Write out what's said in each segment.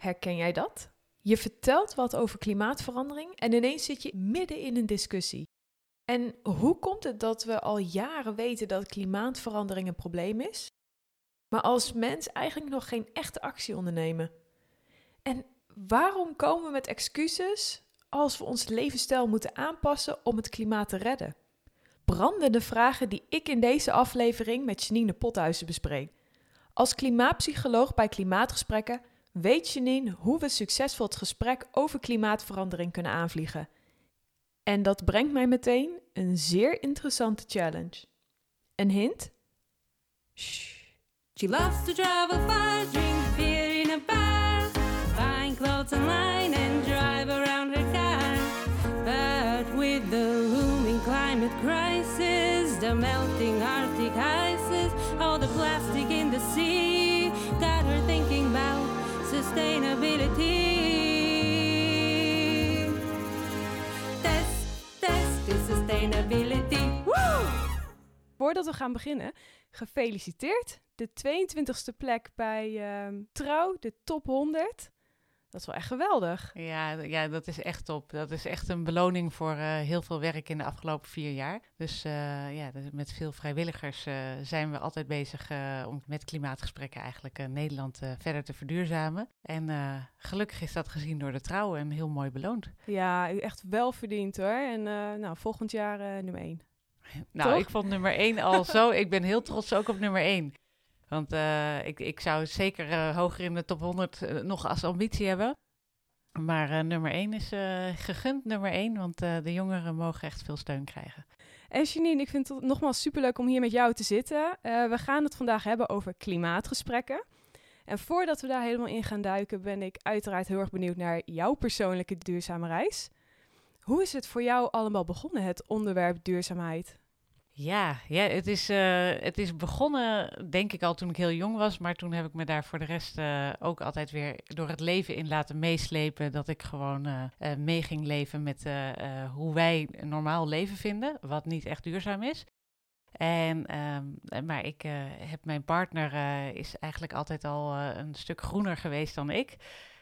Herken jij dat? Je vertelt wat over klimaatverandering en ineens zit je midden in een discussie. En hoe komt het dat we al jaren weten dat klimaatverandering een probleem is, maar als mens eigenlijk nog geen echte actie ondernemen? En waarom komen we met excuses als we ons levensstijl moeten aanpassen om het klimaat te redden? Brandende vragen die ik in deze aflevering met Janine Pothuizen bespreek. Als klimaatpsycholoog bij Klimaatgesprekken weet Janine hoe we succesvol het gesprek over klimaatverandering kunnen aanvliegen. En dat brengt mij meteen een zeer interessante challenge. Een hint? She loves to travel far, drink beer in a bar, find clothes online and drive around her car. But with the looming climate crisis, the melting Arctic ices, all the plastic in the sea, Voordat we gaan beginnen, gefeliciteerd. De 22e plek bij ehm, Trouw, de top 100. Dat is wel echt geweldig. Ja, ja, dat is echt top. Dat is echt een beloning voor uh, heel veel werk in de afgelopen vier jaar. Dus uh, ja, met veel vrijwilligers uh, zijn we altijd bezig om met klimaatgesprekken eigenlijk Nederland verder te verduurzamen. En gelukkig is dat gezien door de trouw en heel mooi beloond. Ja, echt wel verdiend hoor. En nou, volgend jaar nummer één. Nou, Toch? ik vond nummer één al zo. Ik ben heel trots ook op nummer één. Want uh, ik, ik zou zeker uh, hoger in de top 100 uh, nog als ambitie hebben. Maar nummer 1 is gegund, nummer 1, want de jongeren mogen echt veel steun krijgen. En Janine, ik vind het nogmaals superleuk om hier met jou te zitten. we gaan het vandaag hebben over klimaatgesprekken. En voordat we daar helemaal in gaan duiken, ben ik uiteraard heel erg benieuwd naar jouw persoonlijke duurzame reis. Hoe is het voor jou allemaal begonnen, het onderwerp duurzaamheid? Ja, ja het, is, uh, het is begonnen, denk ik al toen ik heel jong was. Maar toen heb ik me daar voor de rest uh, ook altijd weer door het leven in laten meeslepen. Dat ik gewoon uh, mee ging leven met hoe wij normaal leven vinden. Wat niet echt duurzaam is. En, um, maar ik heb mijn partner is eigenlijk altijd al een stuk groener geweest dan ik.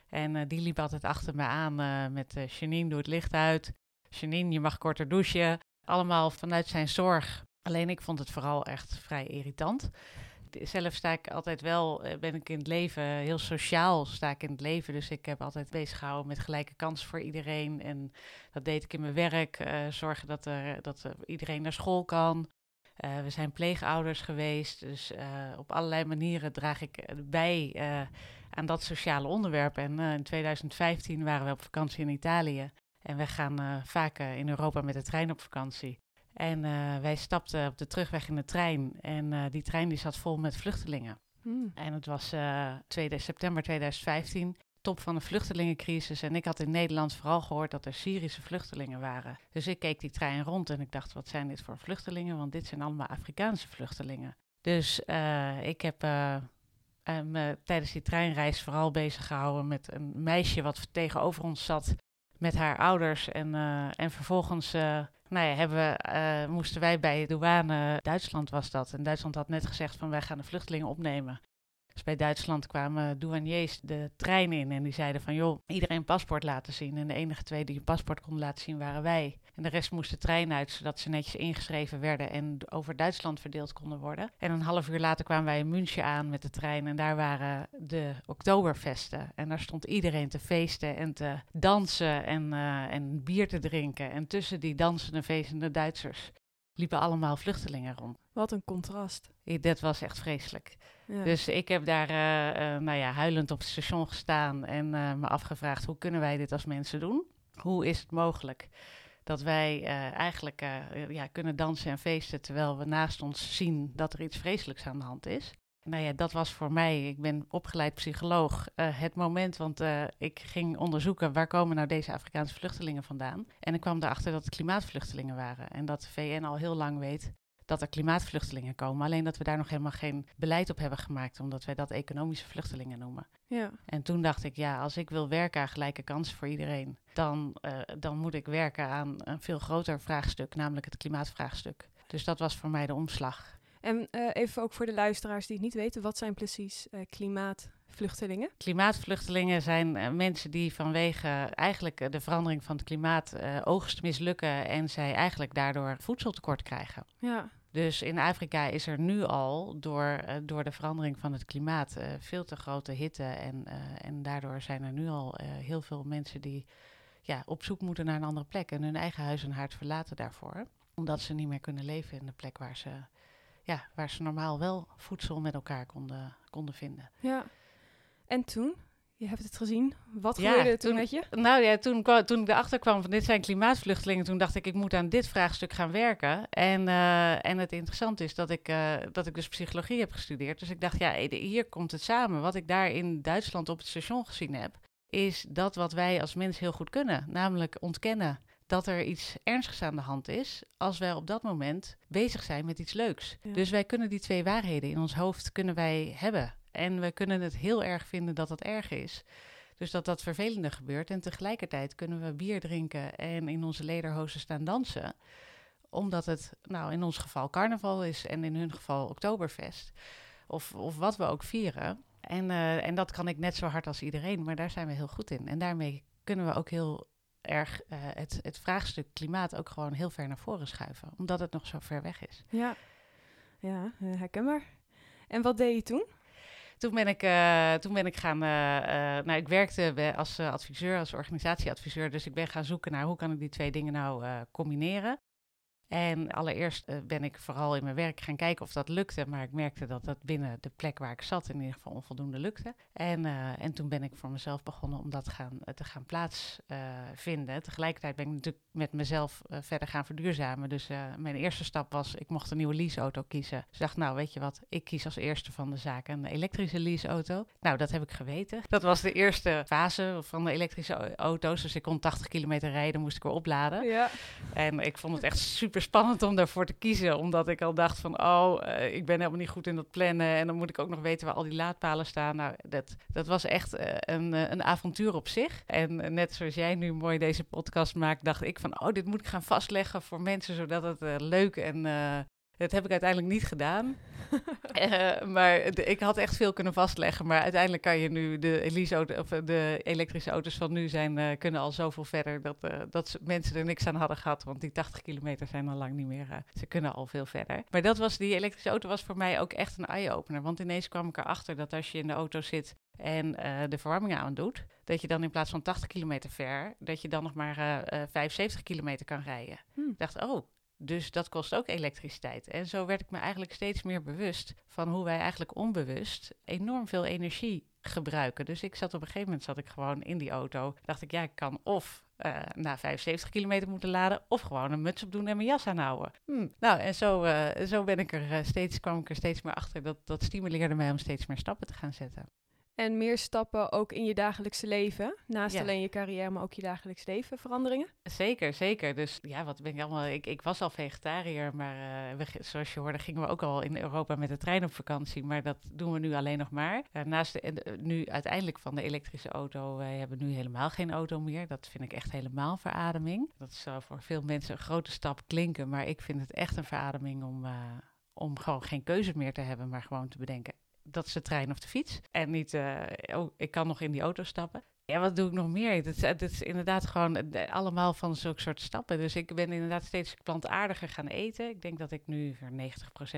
En die liep altijd achter me aan met Janine, doe het licht uit. Janine, je mag korter douchen allemaal vanuit zijn zorg. Alleen ik vond het vooral echt vrij irritant. Zelf sta ik altijd wel, ben ik in het leven, heel sociaal sta ik in het leven. Dus ik heb altijd bezig gehouden met gelijke kansen voor iedereen. En dat deed ik in mijn werk. Uh, zorgen dat, er, dat er iedereen naar school kan. Uh, we zijn pleegouders geweest. Dus op allerlei manieren draag ik bij aan dat sociale onderwerp. En in 2015 waren we op vakantie in Italië. En we gaan uh, vaak uh, in Europa met de trein op vakantie. En uh, wij stapten op de terugweg in de trein. En die trein die zat vol met vluchtelingen. Hmm. En het was 2 september 2015, top van de vluchtelingencrisis. En ik had in Nederland vooral gehoord dat er Syrische vluchtelingen waren. Dus ik keek die trein rond en ik dacht, wat zijn dit voor vluchtelingen? Want dit zijn allemaal Afrikaanse vluchtelingen. Dus ik heb me tijdens die treinreis vooral bezig gehouden met een meisje wat tegenover ons zat met haar ouders. En, uh, en vervolgens uh, nou ja, hebben we, uh, moesten wij bij douane, Duitsland was dat. En Duitsland had net gezegd van wij gaan de vluchtelingen opnemen. Dus bij Duitsland kwamen douaniers de trein in en die zeiden van joh, iedereen paspoort laten zien. En de enige twee die een paspoort konden laten zien waren wij. En de rest moest de trein uit, zodat ze netjes ingeschreven werden en over Duitsland verdeeld konden worden. En een half uur later kwamen wij in München aan met de trein en daar waren de Oktoberfesten. En daar stond iedereen te feesten en te dansen en, uh, en bier te drinken. En tussen die dansende, feestende Duitsers liepen allemaal vluchtelingen rond. Wat een contrast. Dat was echt vreselijk. Dus ik heb daar uh, uh, nou ja, huilend op het station gestaan en uh, me afgevraagd: hoe kunnen wij dit als mensen doen? Hoe is het mogelijk dat wij eigenlijk ja, kunnen dansen en feesten terwijl we naast ons zien dat er iets vreselijks aan de hand is? Nou ja, dat was voor mij, ik ben opgeleid psycholoog, het moment, want ik ging onderzoeken waar komen nou deze Afrikaanse vluchtelingen vandaan. En ik kwam erachter dat het klimaatvluchtelingen waren en dat de VN al heel lang weet dat er klimaatvluchtelingen komen. Alleen dat we daar nog helemaal geen beleid op hebben gemaakt, omdat wij dat economische vluchtelingen noemen. Ja. En toen dacht ik, ja, als ik wil werken aan gelijke kansen voor iedereen, dan, uh, dan moet ik werken aan een veel groter vraagstuk, namelijk het klimaatvraagstuk. Dus dat was voor mij de omslag. En uh, even ook voor de luisteraars die het niet weten, wat zijn precies uh, klimaatvluchtelingen? Klimaatvluchtelingen zijn eh, mensen die vanwege eigenlijk eh, de verandering van het klimaat eh, oogst mislukken en zij eigenlijk daardoor voedseltekort krijgen. Ja, Dus in Afrika is er nu al door, eh, door de verandering van het klimaat eh, veel te grote hitte. En, eh, en daardoor zijn er nu al heel veel mensen die ja, op zoek moeten naar een andere plek. En hun eigen huis en haard verlaten daarvoor. Omdat ze niet meer kunnen leven in de plek waar ze, ja, waar ze normaal wel voedsel met elkaar konden, konden vinden. ja. En toen? Je hebt het gezien. Wat Ja, gebeurde er toen met je? Nou ja, toen, toen ik erachter kwam van dit zijn klimaatvluchtelingen, toen dacht ik, ik moet aan dit vraagstuk gaan werken. En, eh, en het interessante is dat ik, eh, dat ik dus psychologie heb gestudeerd. Dus ik dacht, ja, hier komt het samen. Wat ik daar in Duitsland op het station gezien heb, is dat wat wij als mens heel goed kunnen. Namelijk ontkennen dat er iets ernstigs aan de hand is, als wij op dat moment bezig zijn met iets leuks. Ja. Dus wij kunnen die twee waarheden in ons hoofd kunnen wij hebben. En we kunnen het heel erg vinden dat dat erg is. Dus dat dat vervelende gebeurt. En tegelijkertijd kunnen we bier drinken en in onze lederhozen staan dansen. Omdat het, nou in ons geval carnaval is en in hun geval Oktoberfest. Of, of wat we ook vieren. En, eh, en dat kan ik net zo hard als iedereen, maar daar zijn we heel goed in. En daarmee kunnen we ook heel erg eh, het, het vraagstuk klimaat ook gewoon heel ver naar voren schuiven. Omdat het nog zo ver weg is. Ja, ja eh, herkenbaar. En wat deed je toen? Toen ben ik, eh, toen ben ik gaan. eh, eh, nou, ik werkte als adviseur, als organisatieadviseur. Dus ik ben gaan zoeken naar hoe kan ik die twee dingen nou combineren. En allereerst eh, ben ik vooral in mijn werk gaan kijken of dat lukte. Maar ik merkte dat dat binnen de plek waar ik zat in ieder geval onvoldoende lukte. En, eh, en toen ben ik voor mezelf begonnen om dat gaan, eh, te gaan plaatsvinden. Tegelijkertijd ben ik natuurlijk met mezelf verder gaan verduurzamen. Dus mijn eerste stap was, ik mocht een nieuwe leaseauto kiezen. Dus ik dacht, nou weet je wat, ik kies als eerste van de zaken een elektrische leaseauto. Nou, dat heb ik geweten. Dat was de eerste fase van de elektrische au- auto's. Dus ik kon 80 kilometer rijden, moest ik weer opladen. Ja, En ik vond het echt super spannend om daarvoor te kiezen. Omdat ik al dacht van, oh, eh, ik ben helemaal niet goed in dat plannen. En dan moet ik ook nog weten waar al die laadpalen staan. Nou, dat, dat was echt eh, een, eh, een avontuur op zich. En net zoals jij nu mooi deze podcast maakt, dacht ik van, oh, dit moet ik gaan vastleggen voor mensen. Zodat het leuk en... dat heb ik uiteindelijk niet gedaan. Eh, maar de- ik had echt veel kunnen vastleggen. Maar uiteindelijk kan je nu de, leaseauto, of eh, de elektrische auto's van nu zijn, eh, kunnen al zoveel verder. Dat, dat mensen er niks aan hadden gehad. Want die 80 kilometer zijn al lang niet meer. ze kunnen al veel verder. Maar dat was, die elektrische auto was voor mij ook echt een eye-opener. Want ineens kwam ik erachter dat als je in de auto zit en de verwarming aan doet, dat je dan in plaats van 80 kilometer ver, dat je dan nog maar eh, eh, 75 kilometer kan rijden. Hm. Ik dacht, oh, dus dat kost ook elektriciteit. En zo werd ik me eigenlijk steeds meer bewust van hoe wij eigenlijk onbewust enorm veel energie gebruiken. Dus ik zat op een gegeven moment zat ik gewoon in die auto. Dacht ik, ja, ik kan of eh, na 75 kilometer moeten laden, of gewoon een muts op doen en mijn jas aanhouden. Hm. Nou, en zo, eh, zo ben ik er eh, steeds, kwam ik er steeds meer achter. Dat, dat stimuleerde mij om steeds meer stappen te gaan zetten. En meer stappen ook in je dagelijkse leven. Naast Ja. alleen je carrière, maar ook je dagelijks leven veranderingen. Zeker, zeker. Dus ja, wat ben ik allemaal. Ik, ik was al vegetariër, maar eh, we, zoals je hoorde, gingen we ook al in Europa met de trein op vakantie. Maar dat doen we nu alleen nog maar. Eh, naast de, de- nu uiteindelijk van de elektrische auto, wij hebben nu helemaal geen auto meer. Dat vind ik echt helemaal verademing. Dat zou voor veel mensen een grote stap klinken, maar ik vind het echt een verademing om, eh, om gewoon geen keuze meer te hebben, maar gewoon te bedenken. Dat is de trein of de fiets. En niet, eh, oh, ik kan nog in die auto stappen. Ja, wat doe ik nog meer? Het is, inderdaad gewoon eh, allemaal van zulke soort stappen. Dus ik ben inderdaad steeds plantaardiger gaan eten. Ik denk dat ik nu voor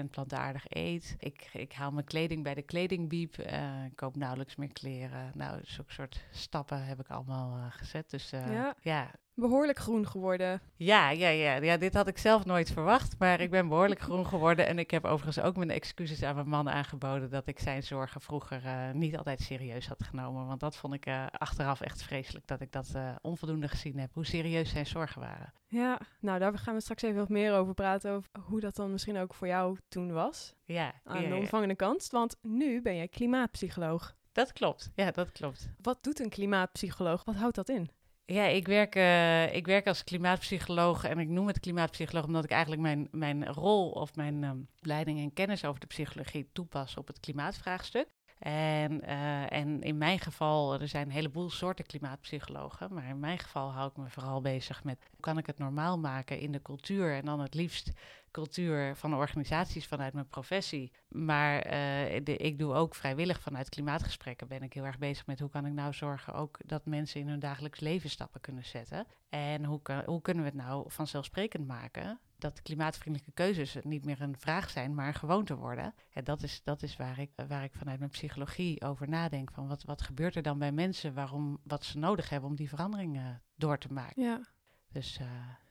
90% plantaardig eet. Ik, ik haal mijn kleding bij de kledingbiep. eh, ik koop nauwelijks meer kleren. Nou, zulke soort stappen heb ik allemaal gezet. Dus Ja. ja, Behoorlijk groen geworden. ja, ja, ja, ja, dit had ik zelf nooit verwacht, maar ik ben behoorlijk groen geworden. En ik heb overigens ook mijn excuses aan mijn man aangeboden dat ik zijn zorgen vroeger eh, niet altijd serieus had genomen. Want dat vond ik eh, achteraf echt vreselijk, dat ik dat eh, onvoldoende gezien heb, hoe serieus zijn zorgen waren. Ja, nou daar gaan we straks even wat meer over praten. Over hoe dat dan misschien ook voor jou toen was. Ja, Aan ja, de ja. ontvangende kant. Want nu ben jij klimaatpsycholoog. dat klopt. Ja, dat klopt. Wat doet een klimaatpsycholoog? Wat houdt dat in? Ja, ik werk, eh, ik werk als klimaatpsycholoog en ik noem het klimaatpsycholoog omdat ik eigenlijk mijn, mijn rol of mijn ehm, leiding en kennis over de psychologie toepas op het klimaatvraagstuk. En, eh, en in mijn geval, er zijn een heleboel soorten klimaatpsychologen. Maar in mijn geval hou ik me vooral bezig met hoe kan ik het normaal maken in de cultuur. En dan het liefst cultuur van organisaties vanuit mijn professie. Maar eh, ik doe ook vrijwillig vanuit klimaatgesprekken ben ik heel erg bezig met hoe kan ik nou zorgen ook dat mensen in hun dagelijks leven stappen kunnen zetten. En hoe, hoe kunnen we het nou vanzelfsprekend maken dat klimaatvriendelijke keuzes niet meer een vraag zijn, maar een gewoonte worden. En dat is, dat is waar, ik, waar ik vanuit mijn psychologie over nadenk. Van wat, wat gebeurt er dan bij mensen, waarom, wat ze nodig hebben om die veranderingen door te maken. Ja. Dus, uh,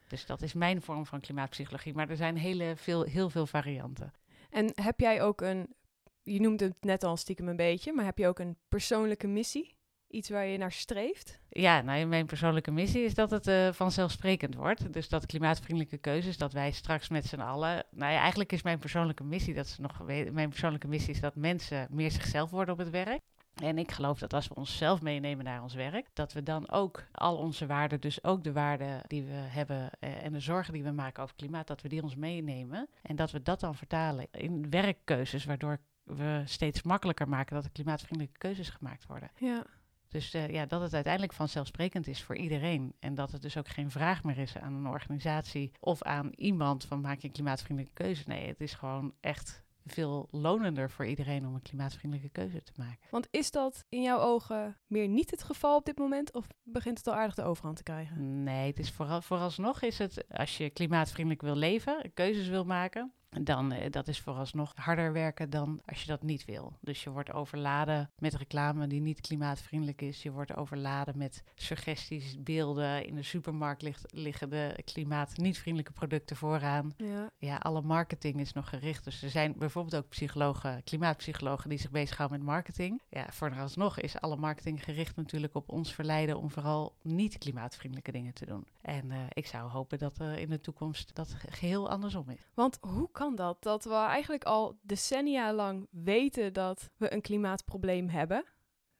dus dat is mijn vorm van klimaatpsychologie. Maar er zijn hele veel, heel veel varianten. En heb jij ook een, je noemde het net al stiekem een beetje, maar heb je ook een persoonlijke missie? Iets waar je naar streeft? Ja, nou, mijn persoonlijke missie is dat het uh, vanzelfsprekend wordt. Dus dat klimaatvriendelijke keuzes, dat wij straks met z'n allen. Nou ja, eigenlijk is mijn persoonlijke missie dat ze nog. Mijn persoonlijke missie is dat mensen meer zichzelf worden op het werk. En ik geloof dat als we onszelf meenemen naar ons werk, dat we dan ook al onze waarden, dus ook de waarden die we hebben eh, en de zorgen die we maken over klimaat, dat we die ons meenemen. En dat we dat dan vertalen in werkkeuzes, waardoor we steeds makkelijker maken dat er klimaatvriendelijke keuzes gemaakt worden. Ja. Dus uh, ja, dat het uiteindelijk vanzelfsprekend is voor iedereen. En dat het dus ook geen vraag meer is aan een organisatie of aan iemand van maak je een klimaatvriendelijke keuze. Nee, het is gewoon echt veel lonender voor iedereen om een klimaatvriendelijke keuze te maken. Want is dat in jouw ogen meer niet het geval op dit moment of begint het al aardig de overhand te krijgen? Nee, het is vooral, vooralsnog is het als je klimaatvriendelijk wil leven, keuzes wil maken, dan uh, dat is vooralsnog harder werken dan als je dat niet wil. Dus je wordt overladen met reclame die niet klimaatvriendelijk is. Je wordt overladen met suggesties, beelden. In de supermarkt ligt, liggen de klimaat niet vriendelijke producten vooraan. Ja. ja, alle marketing is nog gericht. Dus er zijn bijvoorbeeld ook psychologen, klimaatpsychologen die zich bezighouden met marketing. Ja, vooralsnog is alle marketing gericht natuurlijk op ons verleiden om vooral niet klimaatvriendelijke dingen te doen. En uh, ik zou hopen dat uh, in de toekomst dat geheel andersom is. Want hoe kan dat? Dat we eigenlijk al decennia lang weten dat we een klimaatprobleem hebben.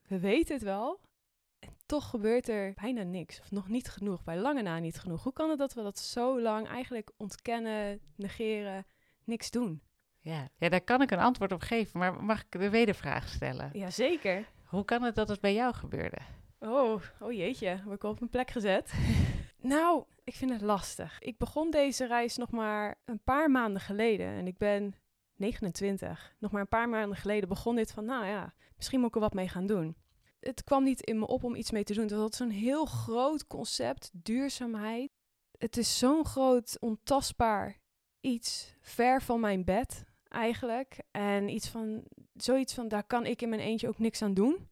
We weten het wel. En toch gebeurt er bijna niks. Of nog niet genoeg. Bij lange na niet genoeg. Hoe kan het dat we dat zo lang eigenlijk ontkennen, negeren, niks doen? Ja, ja daar kan ik een antwoord op geven. Maar mag ik de wedervraag stellen? Jazeker. Hoe kan het dat het bij jou gebeurde? Oh, oh jeetje. Word ik op mijn plek gezet? nou, ik vind het lastig. Ik begon deze reis nog maar een paar maanden geleden en ik ben 29. Nog maar een paar maanden geleden begon dit van, nou ja, misschien moet ik er wat mee gaan doen. Het kwam niet in me op om iets mee te doen. Het was zo'n heel groot concept, duurzaamheid. Het is zo'n groot, ontastbaar iets, ver van mijn bed eigenlijk. En iets van, zoiets van, daar kan ik in mijn eentje ook niks aan doen.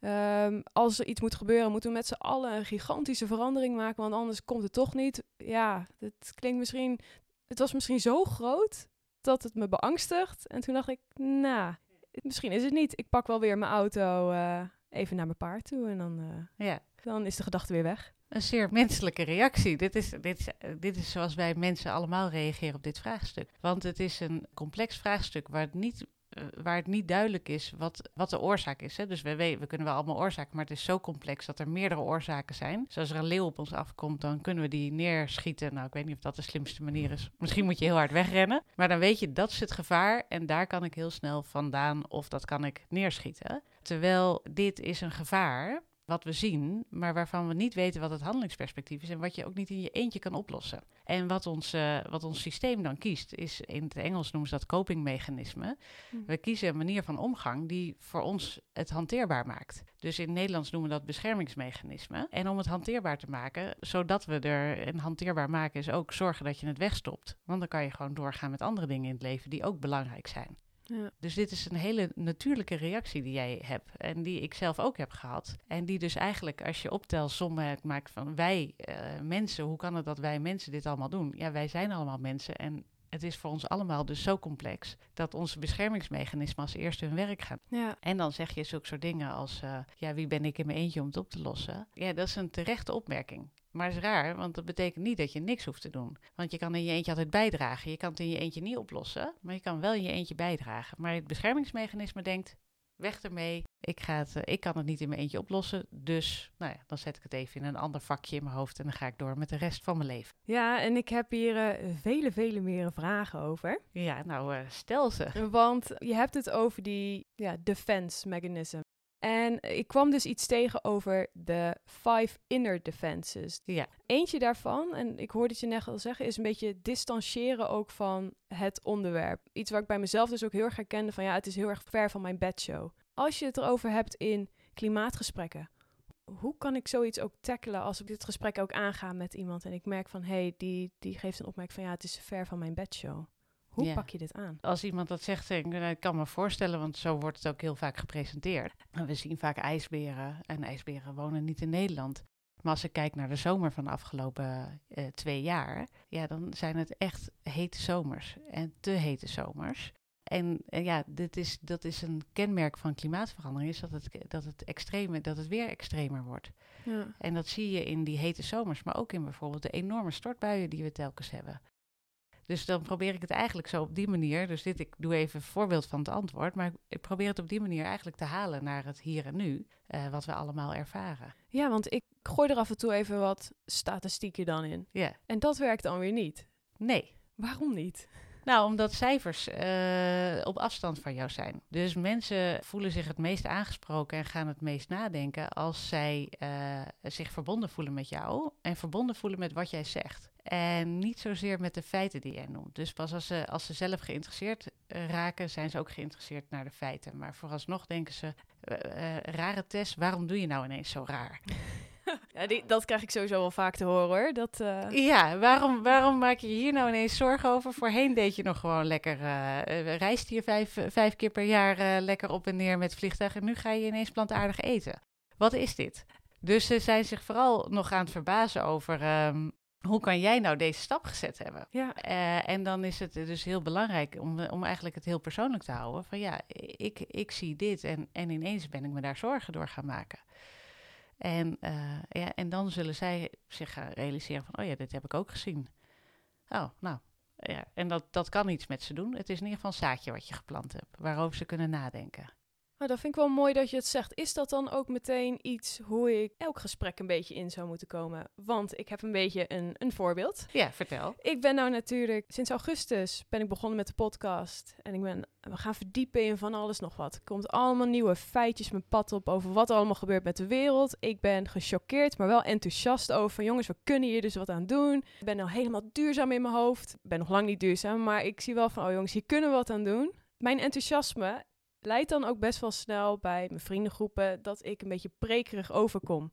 Um, als er iets moet gebeuren, moeten we met z'n allen een gigantische verandering maken, want anders komt het toch niet. Ja, het klinkt misschien. Het was misschien zo groot dat het me beangstigt. En toen dacht ik, nou, misschien is het niet. Ik pak wel weer mijn auto uh, even naar mijn paard toe en dan, uh, ja. dan is de gedachte weer weg. Een zeer menselijke reactie. Dit is, dit, is, dit is zoals wij mensen allemaal reageren op dit vraagstuk. Want het is een complex vraagstuk waar het niet waar het niet duidelijk is wat, wat de oorzaak is. Hè? Dus we, we kunnen wel allemaal oorzaken, maar het is zo complex dat er meerdere oorzaken zijn. Dus als er een leeuw op ons afkomt, dan kunnen we die neerschieten. Nou, ik weet niet of dat de slimste manier is. Misschien moet je heel hard wegrennen. Maar dan weet je, dat is het gevaar en daar kan ik heel snel vandaan of dat kan ik neerschieten. Terwijl dit is een gevaar wat we zien, maar waarvan we niet weten wat het handelingsperspectief is en wat je ook niet in je eentje kan oplossen. En wat ons, uh, wat ons systeem dan kiest, is in het Engels noemen ze dat copingmechanisme. Mm. We kiezen een manier van omgang die voor ons het hanteerbaar maakt. Dus in het Nederlands noemen we dat beschermingsmechanisme. En om het hanteerbaar te maken, zodat we er een hanteerbaar maken, is ook zorgen dat je het wegstopt. Want dan kan je gewoon doorgaan met andere dingen in het leven die ook belangrijk zijn. Ja. Dus dit is een hele natuurlijke reactie die jij hebt en die ik zelf ook heb gehad. En die dus eigenlijk, als je optelsommen maakt van wij uh, mensen, hoe kan het dat wij mensen dit allemaal doen? Ja, wij zijn allemaal mensen en het is voor ons allemaal dus zo complex dat onze beschermingsmechanismen als eerste hun werk gaan. Ja. En dan zeg je zulke soort dingen als, uh, ja, wie ben ik in mijn eentje om het op te lossen? Ja, dat is een terechte opmerking. Maar het is raar, want dat betekent niet dat je niks hoeft te doen. Want je kan in je eentje altijd bijdragen. Je kan het in je eentje niet oplossen, maar je kan wel in je eentje bijdragen. Maar het beschermingsmechanisme denkt, weg ermee. Ik, ga het, eh, ik kan het niet in mijn eentje oplossen. Dus nou ja, dan zet ik het even in een ander vakje in mijn hoofd en dan ga ik door met de rest van mijn leven. Ja, en ik heb hier eh, vele, vele meer vragen over. Ja, nou eh, stel ze. Want je hebt het over die ja, defense mechanism. En ik kwam dus iets tegen over de five inner defenses. Ja. Eentje daarvan, en ik hoorde het je net al zeggen, is een beetje distancieren ook van het onderwerp. Iets waar ik bij mezelf dus ook heel erg herkende van ja, het is heel erg ver van mijn bedshow. Als je het erover hebt in klimaatgesprekken, hoe kan ik zoiets ook tackelen als ik dit gesprek ook aanga met iemand en ik merk van hé, hey, die, die geeft een opmerking van ja, het is ver van mijn bedshow. Hoe Ja. pak je dit aan? Als iemand dat zegt, denk ik, nou, ik kan me voorstellen, want zo wordt het ook heel vaak gepresenteerd. En We zien vaak ijsberen en ijsberen wonen niet in Nederland. Maar als ik kijk naar de zomer van de afgelopen eh, twee jaar, ja, dan zijn het echt hete zomers en te hete zomers. En, ja, dit is, dat is een kenmerk van klimaatverandering, is dat het, dat het, extreme, dat het weer extremer wordt. Ja. En dat zie je in die hete zomers, maar ook in bijvoorbeeld de enorme stortbuien die we telkens hebben. Dus dan probeer ik het eigenlijk zo op die manier. Dus dit, ik doe even een voorbeeld van het antwoord. Maar ik probeer het op die manier eigenlijk te halen naar het hier en nu. eh, wat we allemaal ervaren. ja, want ik gooi er af en toe even wat statistieken dan in. Ja, En dat werkt dan weer niet. nee. Waarom niet? Nou, omdat cijfers eh, op afstand van jou zijn. Dus mensen voelen zich het meest aangesproken en gaan het meest nadenken als zij eh, zich verbonden voelen met jou en verbonden voelen met wat jij zegt. En niet zozeer met de feiten die jij noemt. Dus pas als ze, als ze zelf geïnteresseerd eh, raken, zijn ze ook geïnteresseerd naar de feiten. Maar vooralsnog denken ze, eh, rare test, waarom doe je nou ineens zo raar? Ja, die, dat krijg ik sowieso wel vaak te horen hoor. Dat, Ja, waarom, waarom maak je hier nou ineens zorgen over? Voorheen deed je nog gewoon lekker, eh, reisde je vijf, vijf keer per jaar lekker op en neer met vliegtuig en nu ga je ineens plantaardig eten. Wat is dit? Dus ze zijn zich vooral nog aan het verbazen over ehm, hoe kan jij nou deze stap gezet hebben? ja. Eh, en dan is het dus heel belangrijk om, om eigenlijk het heel persoonlijk te houden. Van ja, ik, ik zie dit en, en ineens ben ik me daar zorgen door gaan maken. En, eh, ja, en dan zullen zij zich gaan realiseren van, oh ja, dit heb ik ook gezien. Oh, nou, ja. En dat, dat kan iets met ze doen. Het is in ieder geval een zaadje wat je geplant hebt, waarover ze kunnen nadenken. Maar dat vind ik wel mooi dat je het zegt. Is dat dan ook meteen iets hoe ik elk gesprek een beetje in zou moeten komen? Want ik heb een beetje een, een voorbeeld. Ja, vertel. Ik ben nou natuurlijk sinds augustus ben ik begonnen met de podcast. En ik ben, we gaan verdiepen in van alles nog wat. Er komt allemaal nieuwe feitjes mijn pad op over wat er allemaal gebeurt met de wereld. Ik ben gechoqueerd, maar wel enthousiast over van jongens, we kunnen hier dus wat aan doen. Ik ben nou helemaal duurzaam in mijn hoofd. Ik ben nog lang niet duurzaam, maar ik zie wel van, oh jongens, hier kunnen we wat aan doen. Mijn enthousiasme leidt dan ook best wel snel bij mijn vriendengroepen dat ik een beetje prekerig overkom.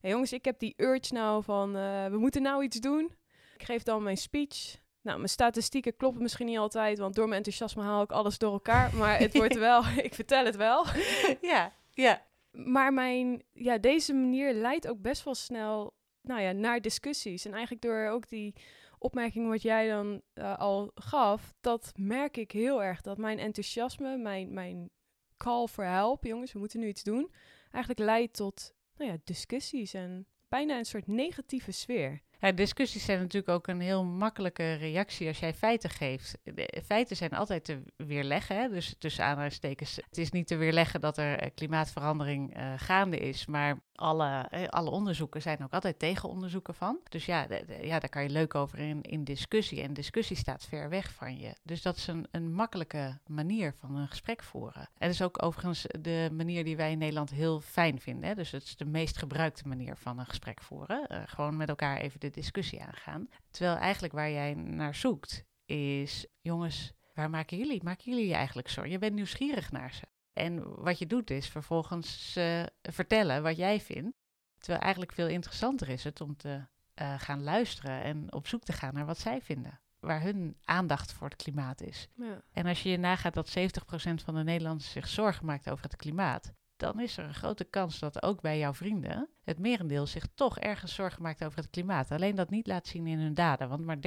Hey jongens, ik heb die urge nou van, eh, we moeten nou iets doen. Ik geef dan mijn speech. Nou, mijn statistieken kloppen misschien niet altijd, want door mijn enthousiasme haal ik alles door elkaar. Maar het wordt wel, ik vertel het wel. ja, ja. Maar mijn, ja, deze manier leidt ook best wel snel nou ja, naar discussies. En eigenlijk door ook die opmerking wat jij dan eh, al gaf, dat merk ik heel erg. Dat mijn enthousiasme, mijn, mijn call for help, jongens, we moeten nu iets doen, eigenlijk leidt tot nou ja, discussies en bijna een soort negatieve sfeer. Discussies zijn natuurlijk ook een heel makkelijke reactie als jij feiten geeft. De feiten zijn altijd te weerleggen, hè? dus tussen aanhalingstekens. Het is niet te weerleggen dat er eh, klimaatverandering eh, gaande is, maar alle, eh, alle onderzoeken zijn ook altijd tegenonderzoeken van. Dus ja, ja daar kan je leuk over in, in discussie. En discussie staat ver weg van je. Dus dat is een, een makkelijke manier van een gesprek voeren. En dat is ook overigens de manier die wij in Nederland heel fijn vinden. Hè? Dus het is de meest gebruikte manier van een gesprek voeren. Eh, gewoon met elkaar even de discussie aangaan. Terwijl eigenlijk waar jij naar zoekt is, jongens, waar maken jullie? Maken jullie je eigenlijk zorgen? Je bent nieuwsgierig naar ze. En wat je doet is vervolgens eh, vertellen wat jij vindt. Terwijl eigenlijk veel interessanter is het om te eh, gaan luisteren en op zoek te gaan naar wat zij vinden. Waar hun aandacht voor het klimaat is. Ja. En als je je nagaat dat 70% van de Nederlanders zich zorgen maakt over het klimaat, dan is er een grote kans dat ook bij jouw vrienden het merendeel zich toch ergens zorgen maakt over het klimaat. Alleen dat niet laat zien in hun daden, want maar 30%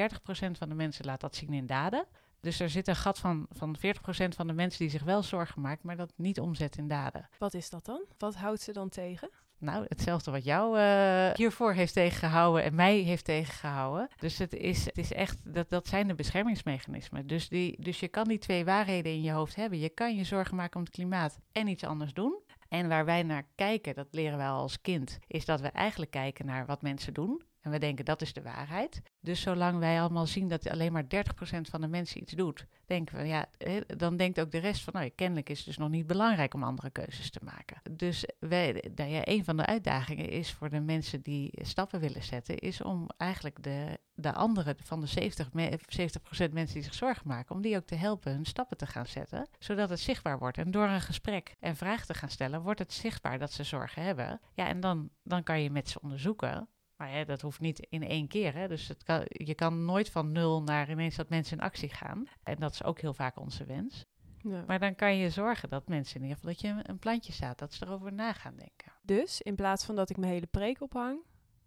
van de mensen laat dat zien in daden. Dus er zit een gat van, van 40% van de mensen die zich wel zorgen maakt, maar dat niet omzet in daden. Wat is dat dan? Wat houdt ze dan tegen? Nou, hetzelfde wat jou eh, hiervoor heeft tegengehouden en mij heeft tegengehouden. Dus het is, het is echt, dat, dat zijn de beschermingsmechanismen. Dus, die, dus je kan die twee waarheden in je hoofd hebben. Je kan je zorgen maken om het klimaat en iets anders doen. En waar wij naar kijken, dat leren wij al als kind, is dat we eigenlijk kijken naar wat mensen doen. En we denken dat is de waarheid. Dus zolang wij allemaal zien dat alleen maar 30% van de mensen iets doet, denken we, ja, dan denkt ook de rest van, nou, kennelijk is het dus nog niet belangrijk om andere keuzes te maken. Dus wij, nou ja, een van de uitdagingen is voor de mensen die stappen willen zetten, is om eigenlijk de, de andere van de 70, me- 70% mensen die zich zorgen maken, om die ook te helpen hun stappen te gaan zetten, zodat het zichtbaar wordt. En door een gesprek en vragen te gaan stellen, wordt het zichtbaar dat ze zorgen hebben. Ja, en dan, dan kan je met ze onderzoeken maar hè, dat hoeft niet in één keer. Hè. Dus het kan, je kan nooit van nul naar ineens dat mensen in actie gaan. En dat is ook heel vaak onze wens. Ja. Maar dan kan je zorgen dat mensen in ieder geval dat je een plantje staat, dat ze erover na gaan denken. Dus in plaats van dat ik mijn hele preek ophang,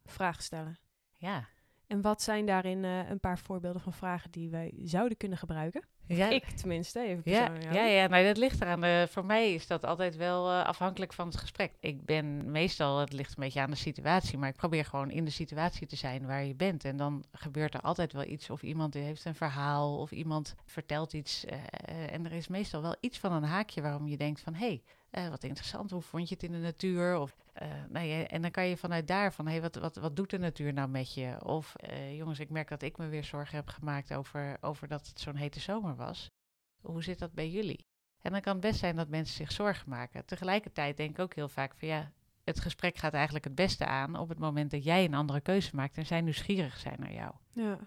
vragen stellen. Ja. En wat zijn daarin eh, een paar voorbeelden van vragen die wij zouden kunnen gebruiken? Ja, Ik tenminste, even ja, persoonlijk. ja, ja nou, dat ligt eraan. Eh, voor mij is dat altijd wel eh, afhankelijk van het gesprek. Ik ben meestal, het ligt een beetje aan de situatie, maar ik probeer gewoon in de situatie te zijn waar je bent. En dan gebeurt er altijd wel iets, of iemand heeft een verhaal, of iemand vertelt iets. eh, en er is meestal wel iets van een haakje waarom je denkt van, hé, hey, wat interessant, hoe vond je het in de natuur? Of, eh, nou ja, en dan kan je vanuit daar van, hé, hey, wat, wat, wat doet de natuur nou met je? Of, eh, jongens, ik merk dat ik me weer zorgen heb gemaakt over, over dat het zo'n hete zomer was. Hoe zit dat bij jullie? En dan kan het best zijn dat mensen zich zorgen maken. Tegelijkertijd denk ik ook heel vaak van, ja, het gesprek gaat eigenlijk het beste aan op het moment dat jij een andere keuze maakt en zij nieuwsgierig zijn naar jou. Ja.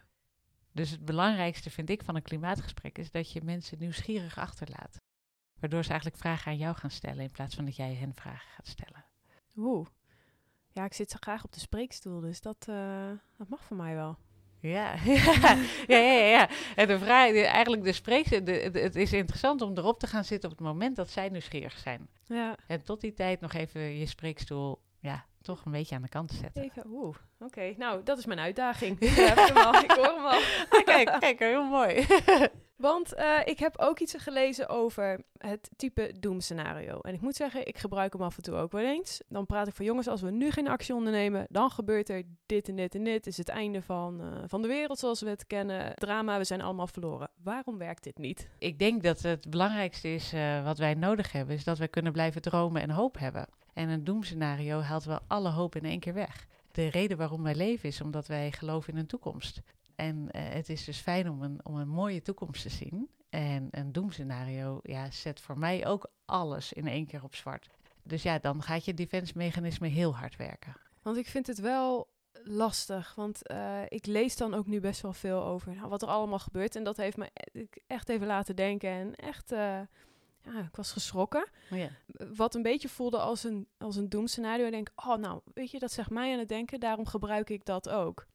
Dus het belangrijkste vind ik van een klimaatgesprek is dat je mensen nieuwsgierig achterlaat. Waardoor ze eigenlijk vragen aan jou gaan stellen in plaats van dat jij hen vragen gaat stellen. Oeh. Ja, ik zit zo graag op de spreekstoel, dus dat, eh, dat mag voor mij wel. Ja, ja, ja, ja. ja. En de vraag, de- eigenlijk de spreek, de, de- het is interessant om erop te gaan zitten op het moment dat zij nieuwsgierig zijn. Ja, En tot die tijd nog even je spreekstoel, ja, toch een beetje aan de kant te zetten. even, oeh. Oké, nou, dat is mijn uitdaging. Ja, ik, hem al. ik hoor hem al. kijk, kijk, heel mooi. Want eh, ik heb ook iets gelezen over het type doemscenario. En ik moet zeggen, ik gebruik hem af en toe ook wel eens. Dan praat ik van jongens, als we nu geen actie ondernemen, dan gebeurt er dit en dit en dit. Is het einde van, eh, van de wereld zoals we het kennen. Drama, we zijn allemaal verloren. Waarom werkt dit niet? Ik denk dat het belangrijkste is eh, wat wij nodig hebben, is dat we kunnen blijven dromen en hoop hebben. En een doemscenario haalt wel alle hoop in één keer weg. De reden waarom wij leven is omdat wij geloven in een toekomst. En eh, het is dus fijn om een, om een mooie toekomst te zien. En een doemscenario ja, zet voor mij ook alles in één keer op zwart. Dus ja, dan gaat je defense mechanisme heel hard werken. Want ik vind het wel lastig. Want eh, ik lees dan ook nu best wel veel over nou, wat er allemaal gebeurt. En dat heeft me e- echt even laten denken. En echt, eh, ja, ik was geschrokken. Oh ja. Wat een beetje voelde als een, als een doemscenario. Ik denk, oh nou, weet je, dat zegt mij aan het denken. Daarom gebruik ik dat ook.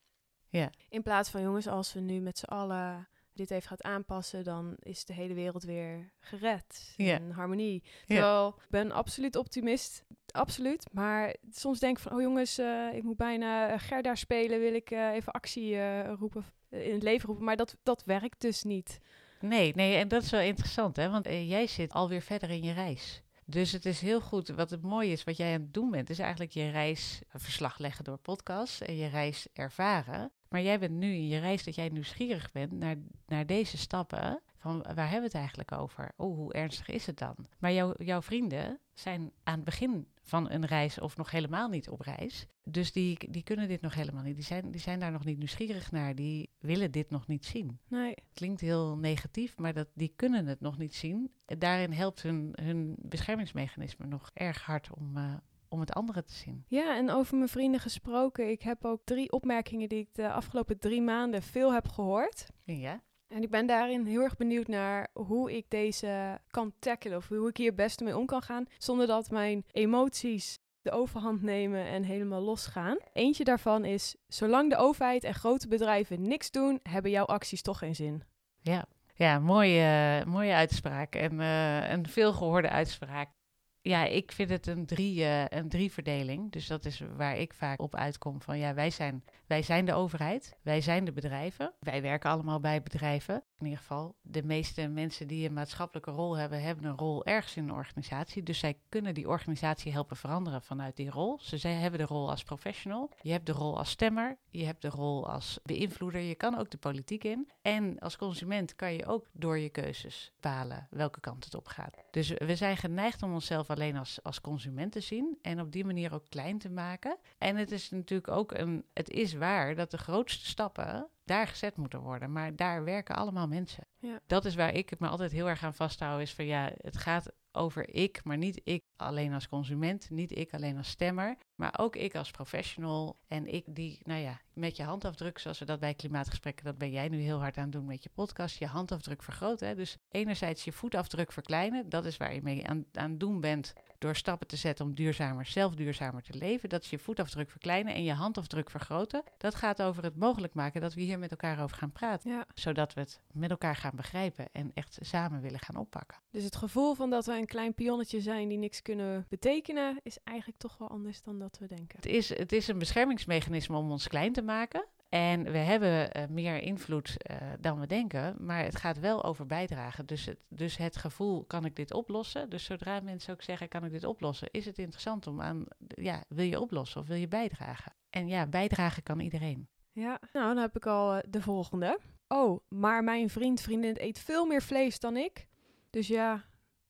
Ja. In plaats van, jongens, als we nu met z'n allen dit even gaat aanpassen, dan is de hele wereld weer gered. Ja. In harmonie. Terwijl, ik ben absoluut optimist. Absoluut. Maar soms denk ik van, oh jongens, eh, ik moet bijna eh, Gerda spelen. Wil ik eh, even actie roepen, in het leven roepen. Maar dat, dat werkt dus niet. Nee, nee, en dat is wel interessant, hè? Want eh, jij zit alweer verder in je reis. Dus het is heel goed. Wat het mooie is, wat jij aan het doen bent, is eigenlijk je reis verslag leggen door podcast en je reis ervaren. Maar jij bent nu in je reis dat jij nieuwsgierig bent naar, naar deze stappen. Van waar hebben we het eigenlijk over? Oh, hoe ernstig is het dan? Maar jouw jouw vrienden zijn aan het begin van een reis of nog helemaal niet op reis. Dus die, die kunnen dit nog helemaal niet. Die zijn, die zijn daar nog niet nieuwsgierig naar. Die willen dit nog niet zien Nee. klinkt heel negatief, maar dat, die kunnen het nog niet zien. Daarin helpt hun, hun beschermingsmechanisme nog erg hard om, eh, om het andere te zien. Ja, en over mijn vrienden gesproken. Ik heb ook drie opmerkingen die ik de afgelopen drie maanden veel heb gehoord. Ja, En ik ben daarin heel erg benieuwd naar hoe ik deze kan tackelen. Of hoe ik hier het beste mee om kan gaan. Zonder dat mijn emoties de overhand nemen en helemaal losgaan. Eentje daarvan is, zolang de overheid en grote bedrijven niks doen, hebben jouw acties toch geen zin. ja. ja mooie, mooie uitspraak en eh, een veelgehoorde uitspraak. Ja, ik vind het een, drie, eh, een drieverdeling. Dus dat is waar ik vaak op uitkom van ja, wij zijn, wij zijn de overheid, wij zijn de bedrijven. Wij werken allemaal bij bedrijven. In ieder geval, de meeste mensen die een maatschappelijke rol hebben, hebben een rol ergens in een organisatie. Dus zij kunnen die organisatie helpen veranderen vanuit die rol. Ze zij hebben de rol als professional. Je hebt de rol als stemmer. Je hebt de rol als beïnvloeder. Je kan ook de politiek in. En als consument kan je ook door je keuzes bepalen welke kant het op gaat. Dus we zijn geneigd om onszelf alleen als, als consument te zien. En op die manier ook klein te maken. En het is natuurlijk ook een. Het is waar dat de grootste stappen daar gezet moeten worden. Maar daar werken allemaal mensen. Ja. Dat is waar ik het me altijd heel erg aan vasthoud. Is van ja, het gaat over ik, maar niet ik alleen als consument, niet ik alleen als stemmer, maar ook ik als professional. En ik die, nou ja, met je handafdruk, zoals we dat bij klimaatgesprekken, dat ben jij nu heel hard aan het doen met je podcast, je handafdruk vergroten. Dus enerzijds je voetafdruk verkleinen, dat is waar je mee aan, aan het doen bent door stappen te zetten om duurzamer, zelf duurzamer te leven. Dat is je voetafdruk verkleinen en je handafdruk vergroten. Dat gaat over het mogelijk maken dat we hier met elkaar over gaan praten, Ja. zodat we het met elkaar gaan begrijpen en echt samen willen gaan oppakken. Dus het gevoel van dat we een klein pionnetje zijn die niks kunnen betekenen, is eigenlijk toch wel anders dan dat we denken. Het is, het is een beschermingsmechanisme om ons klein te maken. En we hebben eh, meer invloed eh, dan we denken, maar het gaat wel over bijdragen. Dus het, dus het gevoel, kan ik dit oplossen? Dus zodra mensen ook zeggen, kan ik dit oplossen? Is het interessant om aan, ja, wil je oplossen of wil je bijdragen? En ja, bijdragen kan iedereen. Ja, nou dan heb ik al eh, de volgende. Oh, maar mijn vriend, vriendin eet veel meer vlees dan ik. Dus ja,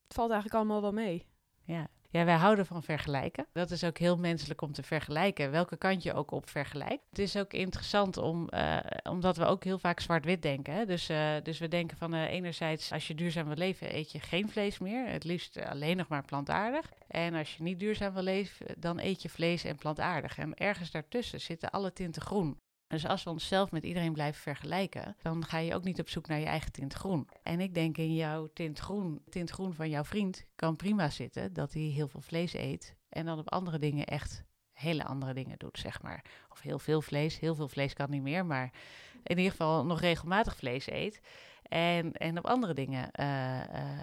het valt eigenlijk allemaal wel mee. Ja. Ja, wij houden van vergelijken. Dat is ook heel menselijk om te vergelijken, welke kant je ook op vergelijkt. Het is ook interessant om, eh, omdat we ook heel vaak zwart-wit denken. Dus, eh, dus we denken van eh, enerzijds, als je duurzaam wil leven, eet je geen vlees meer. Het liefst alleen nog maar plantaardig. En als je niet duurzaam wil leven, dan eet je vlees en plantaardig. En ergens daartussen zitten alle tinten groen. Dus als we onszelf met iedereen blijven vergelijken, dan ga je ook niet op zoek naar je eigen tint groen. En ik denk in jouw tint groen, tint groen van jouw vriend kan prima zitten dat hij heel veel vlees eet en dan op andere dingen echt hele andere dingen doet, zeg maar. Of heel veel vlees, heel veel vlees kan niet meer, maar in ieder geval nog regelmatig vlees eet. En, en op andere dingen eh, eh,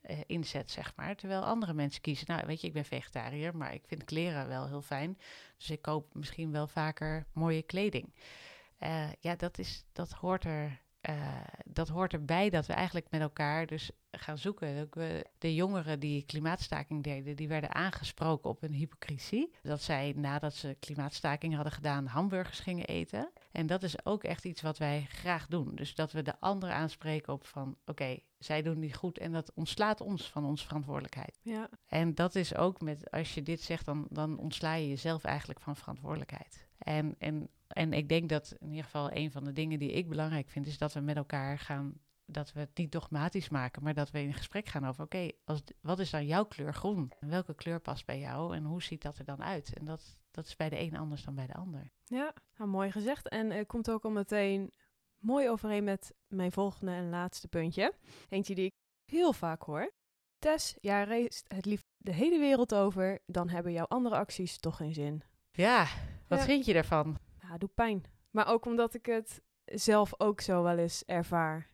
eh, inzet, zeg maar. Terwijl andere mensen kiezen, nou weet je, ik ben vegetariër, maar ik vind kleren wel heel fijn. Dus ik koop misschien wel vaker mooie kleding. Ja, dat, is, dat, hoort er, dat hoort erbij dat we eigenlijk met elkaar dus gaan zoeken. De jongeren die klimaatstaking deden, die werden aangesproken op hun hypocrisie. Dat zij nadat ze klimaatstaking hadden gedaan, hamburgers gingen eten. En dat is ook echt iets wat wij graag doen. Dus dat we de anderen aanspreken op van, oké, zij doen niet goed en dat ontslaat ons van onze verantwoordelijkheid. Ja, En dat is ook met, als je dit zegt, dan, dan ontsla je jezelf eigenlijk van verantwoordelijkheid. En, en, en ik denk dat in ieder geval een van de dingen die ik belangrijk vind, is dat we met elkaar gaan, dat we het niet dogmatisch maken, maar dat we in gesprek gaan over, oké, als wat is dan jouw kleur groen? En welke kleur past bij jou en hoe ziet dat er dan uit? En dat, dat is bij de een anders dan bij de ander. Ja nou, mooi gezegd. En het komt ook al meteen mooi overeen met mijn volgende en laatste puntje. Eentje die ik heel vaak hoor. Tess, jij reist het liefst de hele wereld over, dan hebben jouw andere acties toch geen zin. Ja, wat Ja. vind je daarvan? Ja, doet pijn. Maar ook omdat ik het zelf ook zo wel eens ervaar.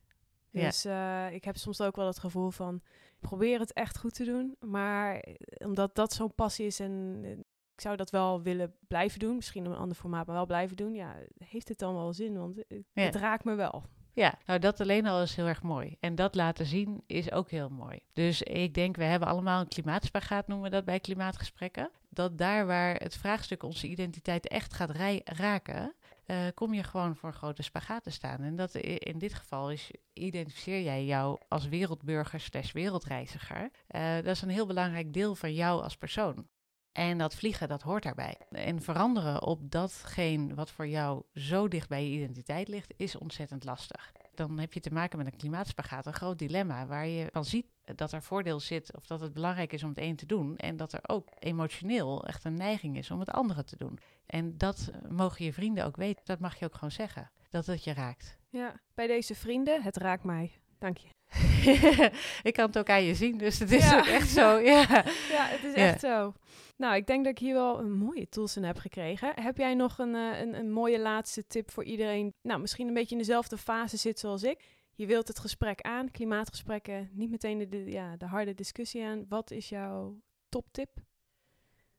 Ja. Dus eh, ik heb soms ook wel het gevoel van, ik probeer het echt goed te doen. Maar omdat dat zo'n passie is en eh, ik zou dat wel willen blijven doen. Misschien in een ander formaat, maar wel blijven doen. Ja, heeft het dan wel zin? Want het, Ja. het raakt me wel. Ja, nou dat alleen al is heel erg mooi. En dat laten zien is ook heel mooi. Dus ik denk, we hebben allemaal een klimaatspagaat, noemen we dat bij klimaatgesprekken. Dat daar waar het vraagstuk onze identiteit echt gaat raken, eh, kom je gewoon voor een grote spagaat te staan. En dat in dit geval is, identificeer jij jou als wereldburger slash wereldreiziger. Eh, dat is een heel belangrijk deel van jou als persoon. En dat vliegen, dat hoort daarbij. En veranderen op datgene wat voor jou zo dicht bij je identiteit ligt, is ontzettend lastig. Dan heb je te maken met een klimaatspagaat, een groot dilemma, waar je van ziet dat er voordeel zit of dat het belangrijk is om het een te doen. En dat er ook emotioneel echt een neiging is om het andere te doen. En dat eh, mogen je vrienden ook weten, dat mag je ook gewoon zeggen, dat het je raakt. Ja, bij deze vrienden, het raakt mij. Dank je. ik kan het ook aan je zien, dus het is Ja. ook echt zo. Ja. Ja, het is echt zo. Nou, ik denk dat ik hier wel een mooie tools in heb gekregen. Heb jij nog een, eh, een, een mooie laatste tip voor iedereen? Nou, misschien een beetje in dezelfde fase zit zoals ik. Je wilt het gesprek aan, klimaatgesprekken, niet meteen de, de, ja, de harde discussie aan. Wat is jouw toptip?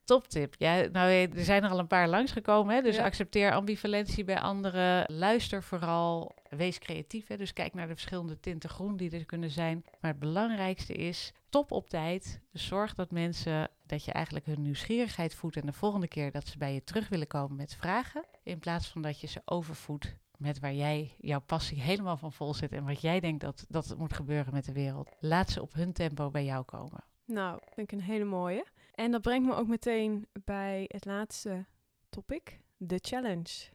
Toptip. Ja, nou, eh, er zijn er al een paar langsgekomen. Hè? Dus Ja. accepteer ambivalentie bij anderen. Luister vooral. Wees creatief. Hè? Dus kijk naar de verschillende tinten groen die er kunnen zijn. Maar het belangrijkste is, top op tijd. Dus zorg dat mensen, dat je eigenlijk hun nieuwsgierigheid voedt. En de volgende keer dat ze bij je terug willen komen met vragen. In plaats van dat je ze overvoedt met waar jij jouw passie helemaal van vol zit. En wat jij denkt dat, dat moet gebeuren met de wereld. Laat ze op hun tempo bij jou komen. Nou, vind ik een hele mooie. En dat brengt me ook meteen bij het laatste topic, de challenge.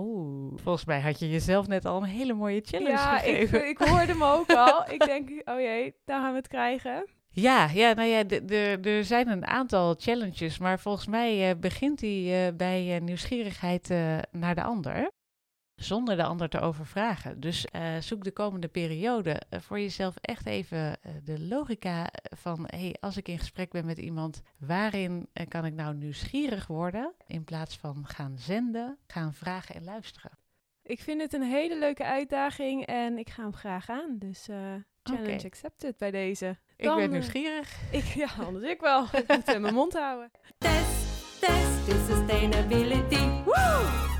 Oeh, volgens mij had je jezelf net al een hele mooie challenge ja, ik, gegeven. ik hoorde hem ook al. ik denk, oh jee, daar gaan we het krijgen. Ja, ja, nou ja, er zijn een aantal challenges, maar volgens mij eh, begint die eh, bij eh, nieuwsgierigheid naar de ander, zonder de ander te overvragen. Dus eh, zoek de komende periode eh, voor jezelf echt even eh, de logica van, hey, als ik in gesprek ben met iemand, waarin kan ik nou nieuwsgierig worden in plaats van gaan zenden, gaan vragen en luisteren. Ik vind het een hele leuke uitdaging en ik ga hem graag aan. Dus eh, challenge accepted bij deze. Ik ben nieuwsgierig. Ik, ja, anders ik wel. Ik moet eh, mijn mond houden. Test, test to sustainability. Woo!